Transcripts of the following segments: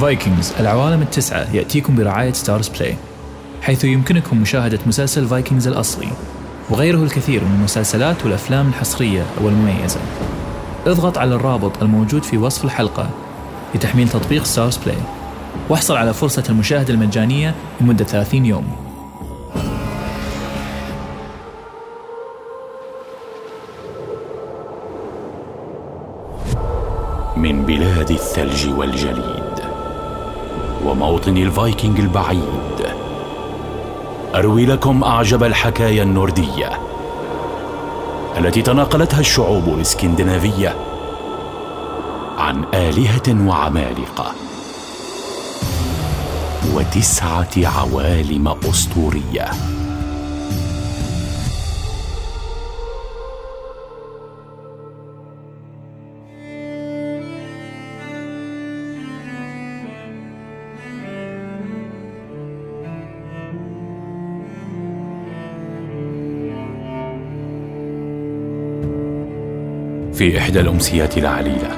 Vikings العوالم التسعة يأتيكم برعاية Starzplay حيث يمكنكم مشاهدة مسلسل Vikings الأصلي وغيره الكثير من المسلسلات والأفلام الحصرية والمميزة. اضغط على الرابط الموجود في وصف الحلقة لتحميل تطبيق Starzplay واحصل على فرصة المشاهدة المجانية لمدة 30 يوم. من بلاد الثلج والجليد وموطن الفايكنج البعيد. أروي لكم أعجب الحكايا النورديه التي تناقلتها الشعوب الإسكندنافية عن آلهة وعمالقة. وتسعة عوالم أسطورية. في إحدى الأمسيات العليلة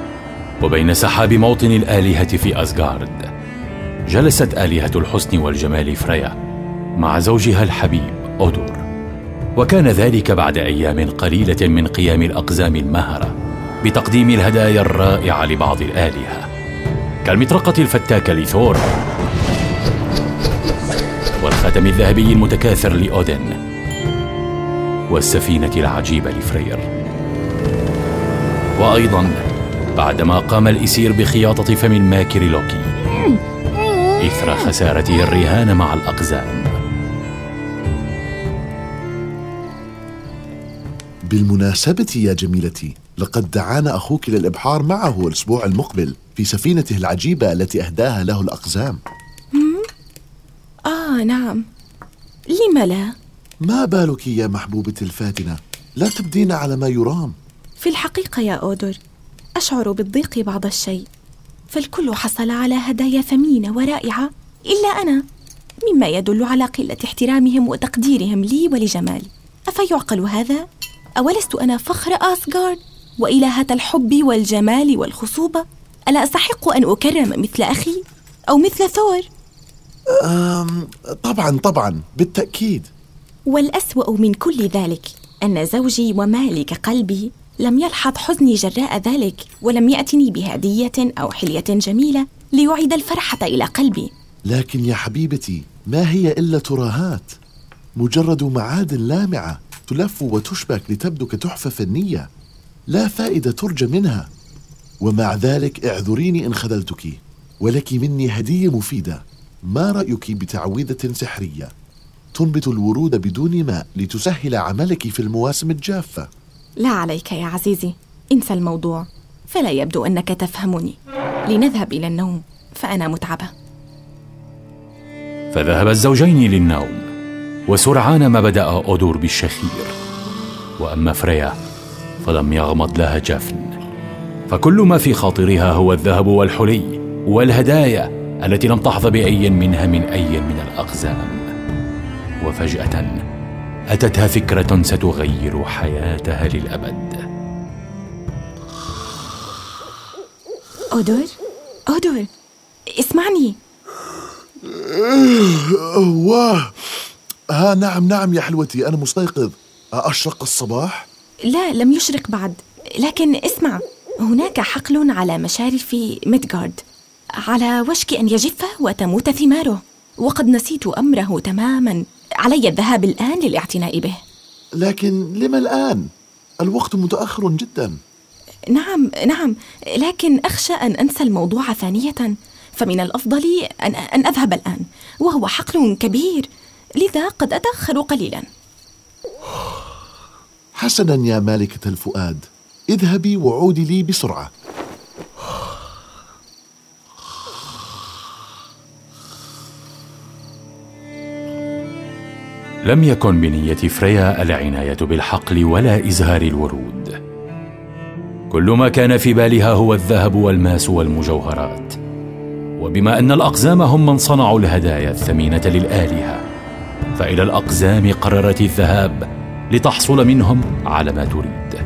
وبين سحاب موطن الآلهة في أسغارد جلست آلهة الحسن والجمال فريا مع زوجها الحبيب أودور. وكان ذلك بعد أيام قليلة من قيام الأقزام المهرة بتقديم الهدايا الرائعة لبعض الآلهة. كالمطرقة الفتاكة لثور والخاتم الذهبي المتكاثر لأودن والسفينة العجيبة لفرير. وأيضا بعدما قام الإسير بخياطة فم الماكر لوكي إثر خسارته الرهان مع الأقزام. بالمناسبة يا جميلتي لقد دعانا أخوك للإبحار معه الأسبوع المقبل في سفينته العجيبة التي أهداها له الأقزام. آه نعم. لم لا؟ ما بالك يا محبوبتي الفاتنة؟ لا تبدين على ما يرام. في الحقيقة يا أودر أشعر بالضيق بعض الشيء فالكل حصل على هدايا ثمينة ورائعة إلا أنا مما يدل على قلة احترامهم وتقديرهم لي ولجمالي أفيعقل هذا؟ أولست أنا فخر آسغارد وإلهة الحب والجمال والخصوبة ألا أستحق أن أكرم مثل أخي؟ أو مثل ثور؟ أم طبعا طبعا بالتأكيد. والأسوأ من كل ذلك أن زوجي ومالك قلبي لم يلحظ حزني جراء ذلك ولم يأتني بهدية أو حلية جميلة ليعيد الفرحة إلى قلبي. لكن يا حبيبتي ما هي إلا ترهات مجرد معادن لامعة تلف وتشبك لتبدو كتحفة فنية. لا فائدة ترجى منها. ومع ذلك اعذريني إن خذلتك ولك مني هدية مفيدة. ما رأيك بتعويذة سحرية؟ تنبت الورود بدون ماء لتسهل عملك في المواسم الجافة. لا عليك يا عزيزي. انسى الموضوع. فلا يبدو أنك تفهمني. لنذهب إلى النوم. فأنا متعبة. فذهب الزوجين للنوم وسرعان ما بدأ اودور بالشخير. وأما فريا فلم يغمض لها جفن. فكل ما في خاطرها هو الذهب والحلي والهدايا التي لم تحظ بأي منها من أي من الأقزام. وفجأة أتتها فكرة ستغير حياتها للأبد. أودور أودور اسمعني. واه ها نعم نعم يا حلوتي أنا مستيقظ. أشرق الصباح؟ لا لم يشرق بعد لكن اسمع هناك حقل على مشارف ميدغارد على وشك أن يجف وتموت ثماره وقد نسيت أمره تماما. علي الذهاب الآن للاعتناء به. لكن لما الآن؟ الوقت متأخر جدا. نعم نعم لكن أخشى أن أنسى الموضوع ثانية. فمن الأفضل أن, أن أذهب الآن وهو حقل كبير. لذا قد أتأخر قليلا. حسنا يا مالكة الفؤاد. اذهبي وعودي لي بسرعة. لم يكن بنية فريا العناية بالحقل ولا إزهار الورود. كل ما كان في بالها هو الذهب والماس والمجوهرات. وبما أن الأقزام هم من صنعوا الهدايا الثمينة للآلهة فإلى الأقزام قررت الذهاب لتحصل منهم على ما تريد.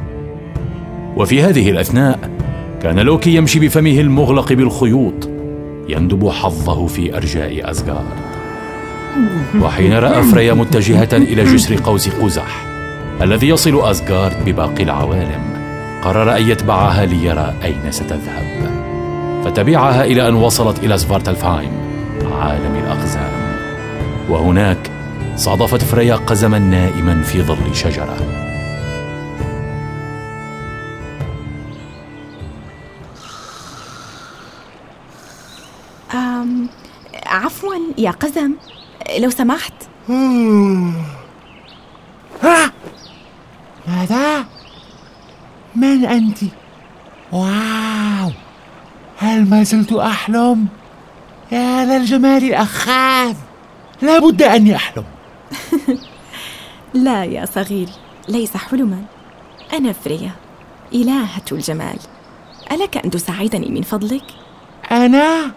وفي هذه الأثناء كان لوكي يمشي بفمه المغلق بالخيوط يندب حظه في أرجاء أزغارد وحين رأى فريا متجهة إلى جسر قوس قزح الذي يصل أزغارد بباقي العوالم قرر أن يتبعها ليرى أين ستذهب. فتبعها إلى أن وصلت إلى سفارتلفايم عالم الأقزام. وهناك صادفت فريا قزما نائما في ظل شجرة. عفوا يا قزم. لو سمحت ها ماذا؟ من أنت؟ واو هل ما زلت أحلم؟ يا للجمال الأخاذ لابد أني أحلم لا يا صغيري ليس حلما أنا فريا إلهة الجمال ألك أن تساعدني من فضلك؟ أنا؟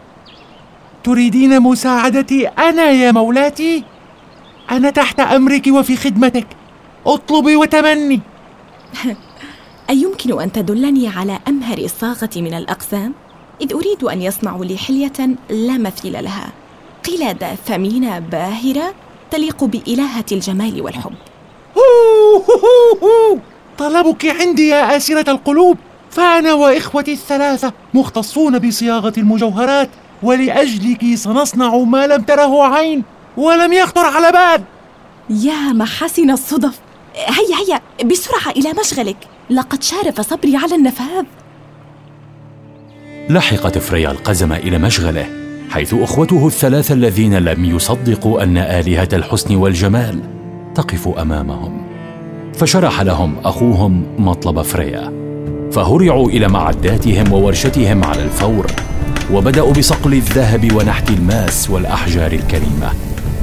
تريدين مساعدتي أنا يا مولاتي؟ أنا تحت أمرك وفي خدمتك اطلبي وتمني أيمكن أن تدلني على أمهر الصاغة من الأقسام؟ إذ أريد أن يصنعوا لي حلية لا مثيل لها قلادة ثمينة باهرة تليق بإلهة الجمال والحب. طلبك عندي يا آسرة القلوب فأنا وإخوتي الثلاثة مختصون بصياغة المجوهرات ولأجلك سنصنع ما لم تره عين ولم يخطر على بال. يا محاسن الصدف. هيا هيا بسرعة إلى مشغلك. لقد شارف صبري على النفاذ. لحقت فريا القزم إلى مشغله حيث أخوته الثلاثة الذين لم يصدقوا أن آلهة الحسن والجمال تقف أمامهم. فشرح لهم أخوهم مطلب فريا فهرعوا إلى معداتهم وورشتهم على الفور. وبدأوا بصقل الذهب ونحت الماس والأحجار الكريمة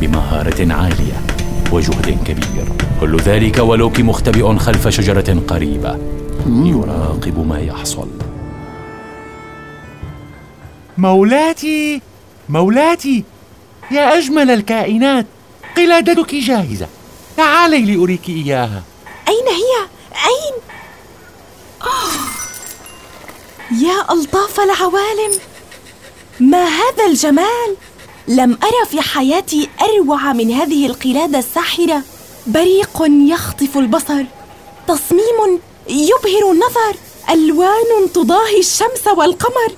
بمهارة عالية وجهد كبير كل ذلك ولوكي مختبئ خلف شجرة قريبة يراقب ما يحصل مولاتي مولاتي يا أجمل الكائنات قلادتك جاهزة تعالي لأريك إياها أين هي؟ أين؟ آه. يا ألطاف العوالم ما هذا الجمال؟ لم أرى في حياتي أروع من هذه القلادة الساحرة. بريق يخطف البصر. تصميم يبهر النظر. ألوان تضاهي الشمس والقمر.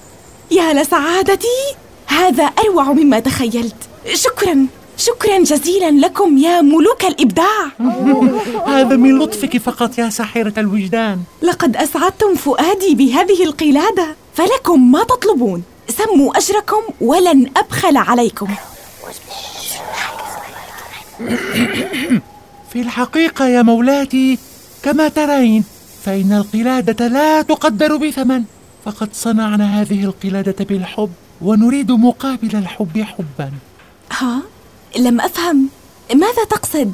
يا لسعادتي هذا أروع مما تخيلت. شكرا شكرا جزيلا لكم يا ملوك الإبداع. هذا من لطفك فقط يا ساحرة الوجدان. لقد أسعدتم فؤادي بهذه القلادة فلكم ما تطلبون. سموا أجركم ولن أبخل عليكم في الحقيقة يا مولاتي كما ترين فإن القلادة لا تقدر بثمن فقد صنعنا هذه القلادة بالحب ونريد مقابل الحب حبا ها؟ لم أفهم ماذا تقصد؟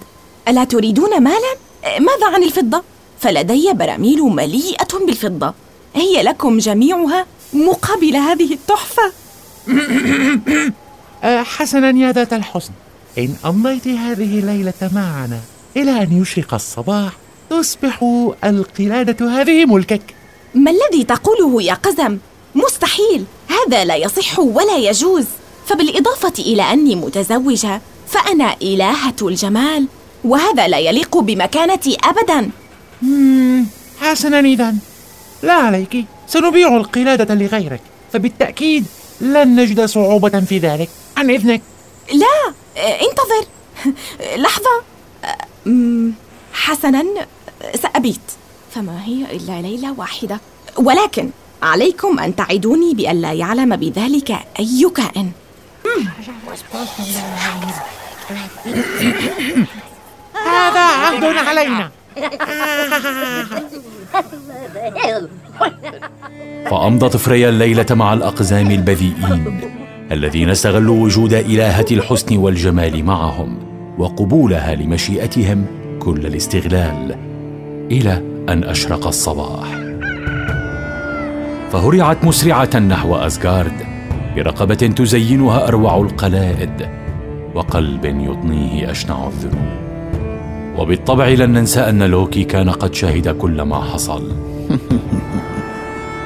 ألا تريدون مالا؟ ماذا عن الفضة؟ فلدي براميل مليئة بالفضة هي لكم جميعها مقابل هذه التحفة. آه، حسنا يا ذات الحسن إن أمضيت هذه الليلة معنا إلى أن يشرق الصباح تصبح القلادة هذه ملكك. ما الذي تقوله يا قزم؟ مستحيل. هذا لا يصح ولا يجوز. فبالإضافة إلى أني متزوجة فأنا إلهة الجمال وهذا لا يليق بمكانتي أبدا. حسنا إذا. لا عليك. سنبيع القلادة لغيرك فبالتأكيد لن نجد صعوبة في ذلك. عن إذنك. لا انتظر. لحظة. حسنا سأبيت. فما هي إلا ليلة واحدة. ولكن عليكم أن تعدوني بأن لا يعلم بذلك أي كائن هذا عهد علينا. فأمضت فريا الليلة مع الأقزام البذيئين الذين استغلوا وجود إلهة الحسن والجمال معهم وقبولها لمشيئتهم كل الاستغلال إلى أن أشرق الصباح. فهرعت مسرعة نحو أسغارد برقبة تزينها أروع القلائد وقلب يضنيه أشنع الذنوب. وبالطبع لن ننسى أن لوكي كان قد شهد كل ما حصل.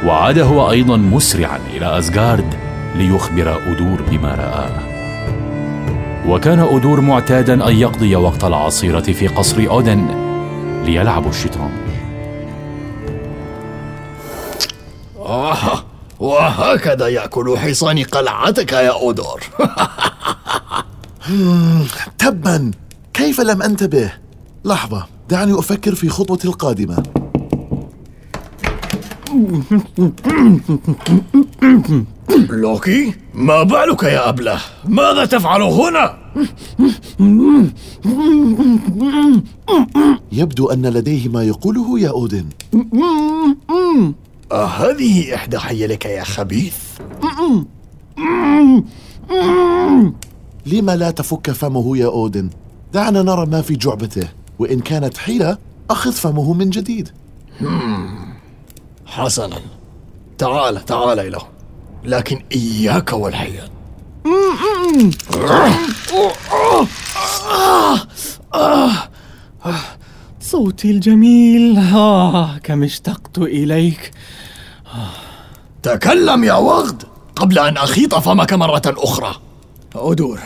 وعاد هو أيضا مسرعا إلى أسغارد ليخبر أدور بما رآه وكان أدور معتادا أن يقضي وقت العصيرة في قصر أودن ليلعب الشطرنج آه وهكذا يأكل حصان قلعتك يا أودور تبا كيف لم أنتبه؟ لحظة دعني أفكر في خطوتي القادمة. لوكي ما بالك يا أبلة؟ ماذا تفعل هنا؟ يبدو أن لديه ما يقوله يا أودن. أهذه إحدى حيلك يا خبيث. لما لا تفك فمه يا أودن؟ دعنا نرى ما في جعبته. وإن كانت حيلة أخذ فمه من جديد. حسنا. تعال تعال إلى. هنا. لكن إياك والحيل صوتي الجميل. آه كم اشتقت إليك. تكلم يا وغد قبل أن أخيط فمك مرة أخرى. أودور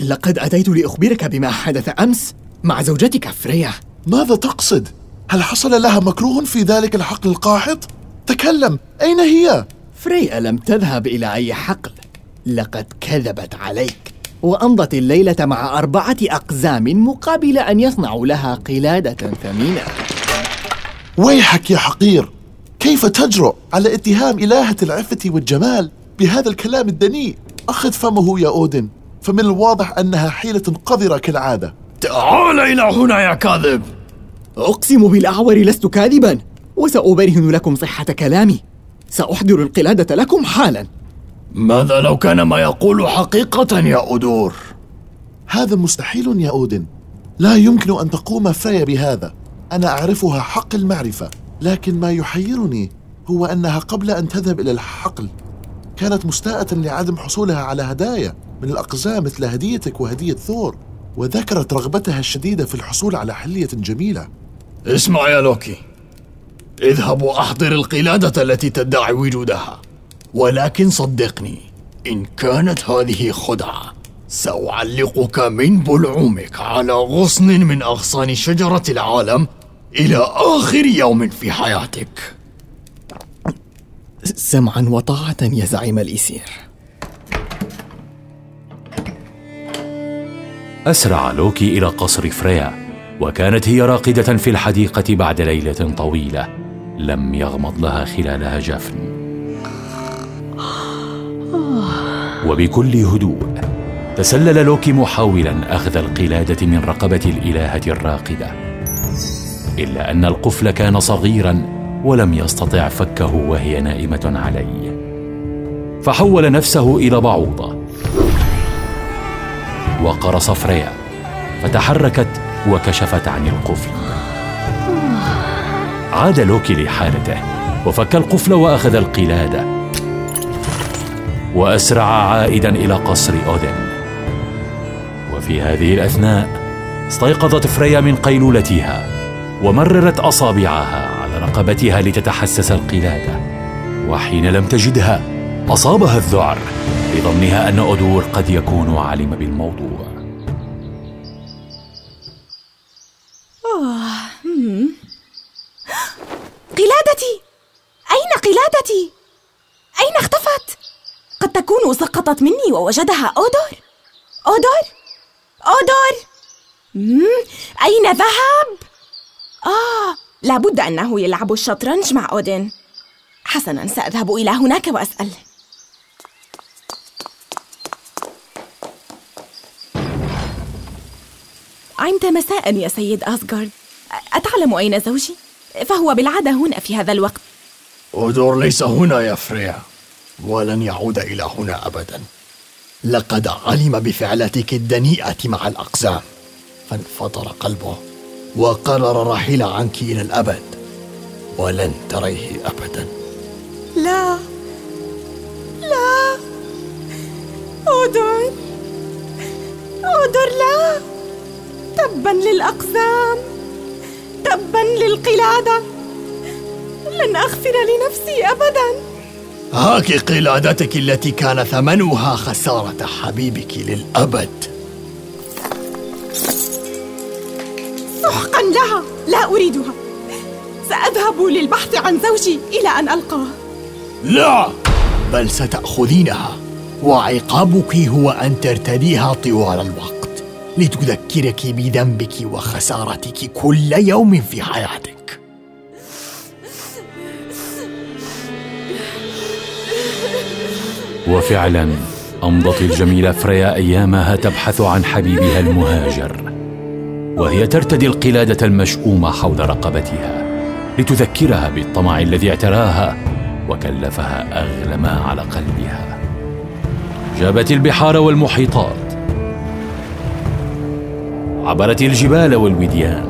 لقد أتيت لأخبرك بما حدث أمس. مع زوجتك فريا. ماذا تقصد؟ هل حصل لها مكروه في ذلك الحقل القاحط؟ تكلم أين هي؟ فريا لم تذهب إلى أي حقل. لقد كذبت عليك. وأمضت الليلة مع أربعة أقزام مقابل أن يصنعوا لها قلادة ثمينة. ويحك يا حقير. كيف تجرؤ على اتهام إلهة العفة والجمال بهذا الكلام الدنيء؟ أخذ فمه يا أودن. فمن الواضح أنها حيلة قذرة كالعادة. تعال إلى هنا يا كاذب. أقسم بالأعور لست كاذبا وسأبرهن لكم صحة كلامي. سأحضر القلادة لكم حالا. ماذا لو كان ما يقول حقيقة يا أدور؟ هذا مستحيل يا أودن. لا يمكن أن تقوم فريا بهذا. أنا أعرفها حق المعرفة لكن ما يحيرني هو أنها قبل أن تذهب إلى الحقل. كانت مستاءة لعدم حصولها على هدايا من الأقزام مثل هديتك وهدية ثور. وذكرت رغبتها الشديدة في الحصول على حلية جميلة. اسمع يا لوكي. اذهب وأحضر القلادة التي تدعي وجودها. ولكن صدقني إن كانت هذه خدعة سأعلقك من بلعومك على غصن من أغصان شجرة العالم إلى آخر يوم في حياتك. سمعا وطاعة يا زعيم الإسير. أسرع لوكي إلى قصر فريا وكانت هي راقدة في الحديقة بعد ليلة طويلة. لم يغمض لها خلالها جفن. وبكل هدوء تسلل لوكي محاولا أخذ القلادة من رقبة الإلهة الراقدة. إلا أن القفل كان صغيرا ولم يستطع فكه وهي نائمة عليه. فحول نفسه إلى بعوضة. وقرص فريا فتحركت وكشفت عن القفل. عاد لوكي لحالته وفك القفل وأخذ القلادة. وأسرع عائدا إلى قصر أودن. وفي هذه الأثناء استيقظت فريا من قيلولتها ومررت أصابعها على رقبتها لتتحسس القلادة وحين لم تجدها أصابها الذعر بظنها أن اودور قد يكون علم بالموضوع. قلادتي! أين قلادتي؟ أين اختفت؟ قد تكون سقطت مني ووجدها أودور. أودور! أودور! مم، أين ذهب؟ آه لابد أنه يلعب الشطرنج مع أودين. حسنا سأذهب إلى هناك وأسأل. عمت مساء يا سيد أسغارد أتعلم أين زوجي؟ فهو بالعادة هنا في هذا الوقت. أودور ليس هنا يا فريا ولن يعود إلى هنا أبدا. لقد علم بفعلتك الدنيئة مع الأقزام. فانفطر قلبه وقرر الرحيل عنك إلى الأبد. ولن تريه أبدا. لا لا. أودر أودر لا. تبا للأقزام تبا للقلادة. لن أغفر لنفسي أبدا. هاك قلادتك التي كان ثمنها خسارة حبيبك للأبد. سحقا لها لا أريدها. سأذهب للبحث عن زوجي إلى أن ألقاه. لا بل ستأخذينها وعقابك هو أن ترتديها طوال الوقت. لتذكرك بذنبك وخسارتك كل يوم في حياتك. وفعلا أمضت الجميلة فريا أيامها تبحث عن حبيبها المهاجر وهي ترتدي القلادة المشؤومة حول رقبتها لتذكرها بالطمع الذي اعتراها وكلفها أغلى ما على قلبها. جابت البحار والمحيطات عبرت الجبال والوديان.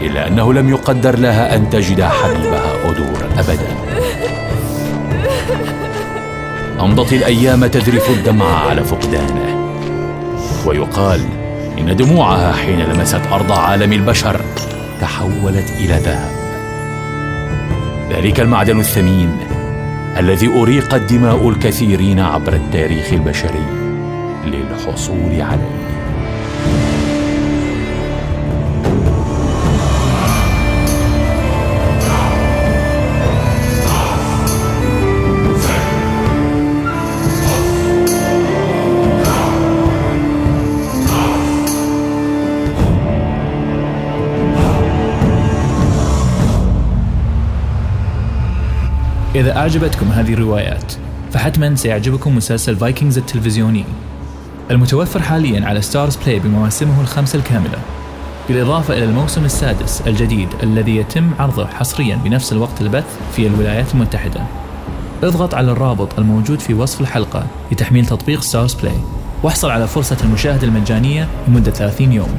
إلا أنه لم يقدر لها أن تجد حبيبها اودور أبدا. أمضت الأيام تذرف الدمع على فقدانه. ويقال إن دموعها حين لمست أرض عالم البشر تحولت إلى ذهب ذلك المعدن الثمين الذي اريقت دماء الكثيرين عبر التاريخ البشري. للحصول عليه. إذا أعجبتكم هذه الروايات فحتما سيعجبكم مسلسل Vikings التلفزيوني. المتوفر حاليا على Starzplay بمواسمه الخمسة الكاملة بالإضافة إلى الموسم السادس الجديد الذي يتم عرضه حصريا بنفس الوقت البث في الولايات المتحدة. اضغط على الرابط الموجود في وصف الحلقة لتحميل تطبيق Starzplay واحصل على فرصة المشاهدة المجانية لمدة 30 يوم.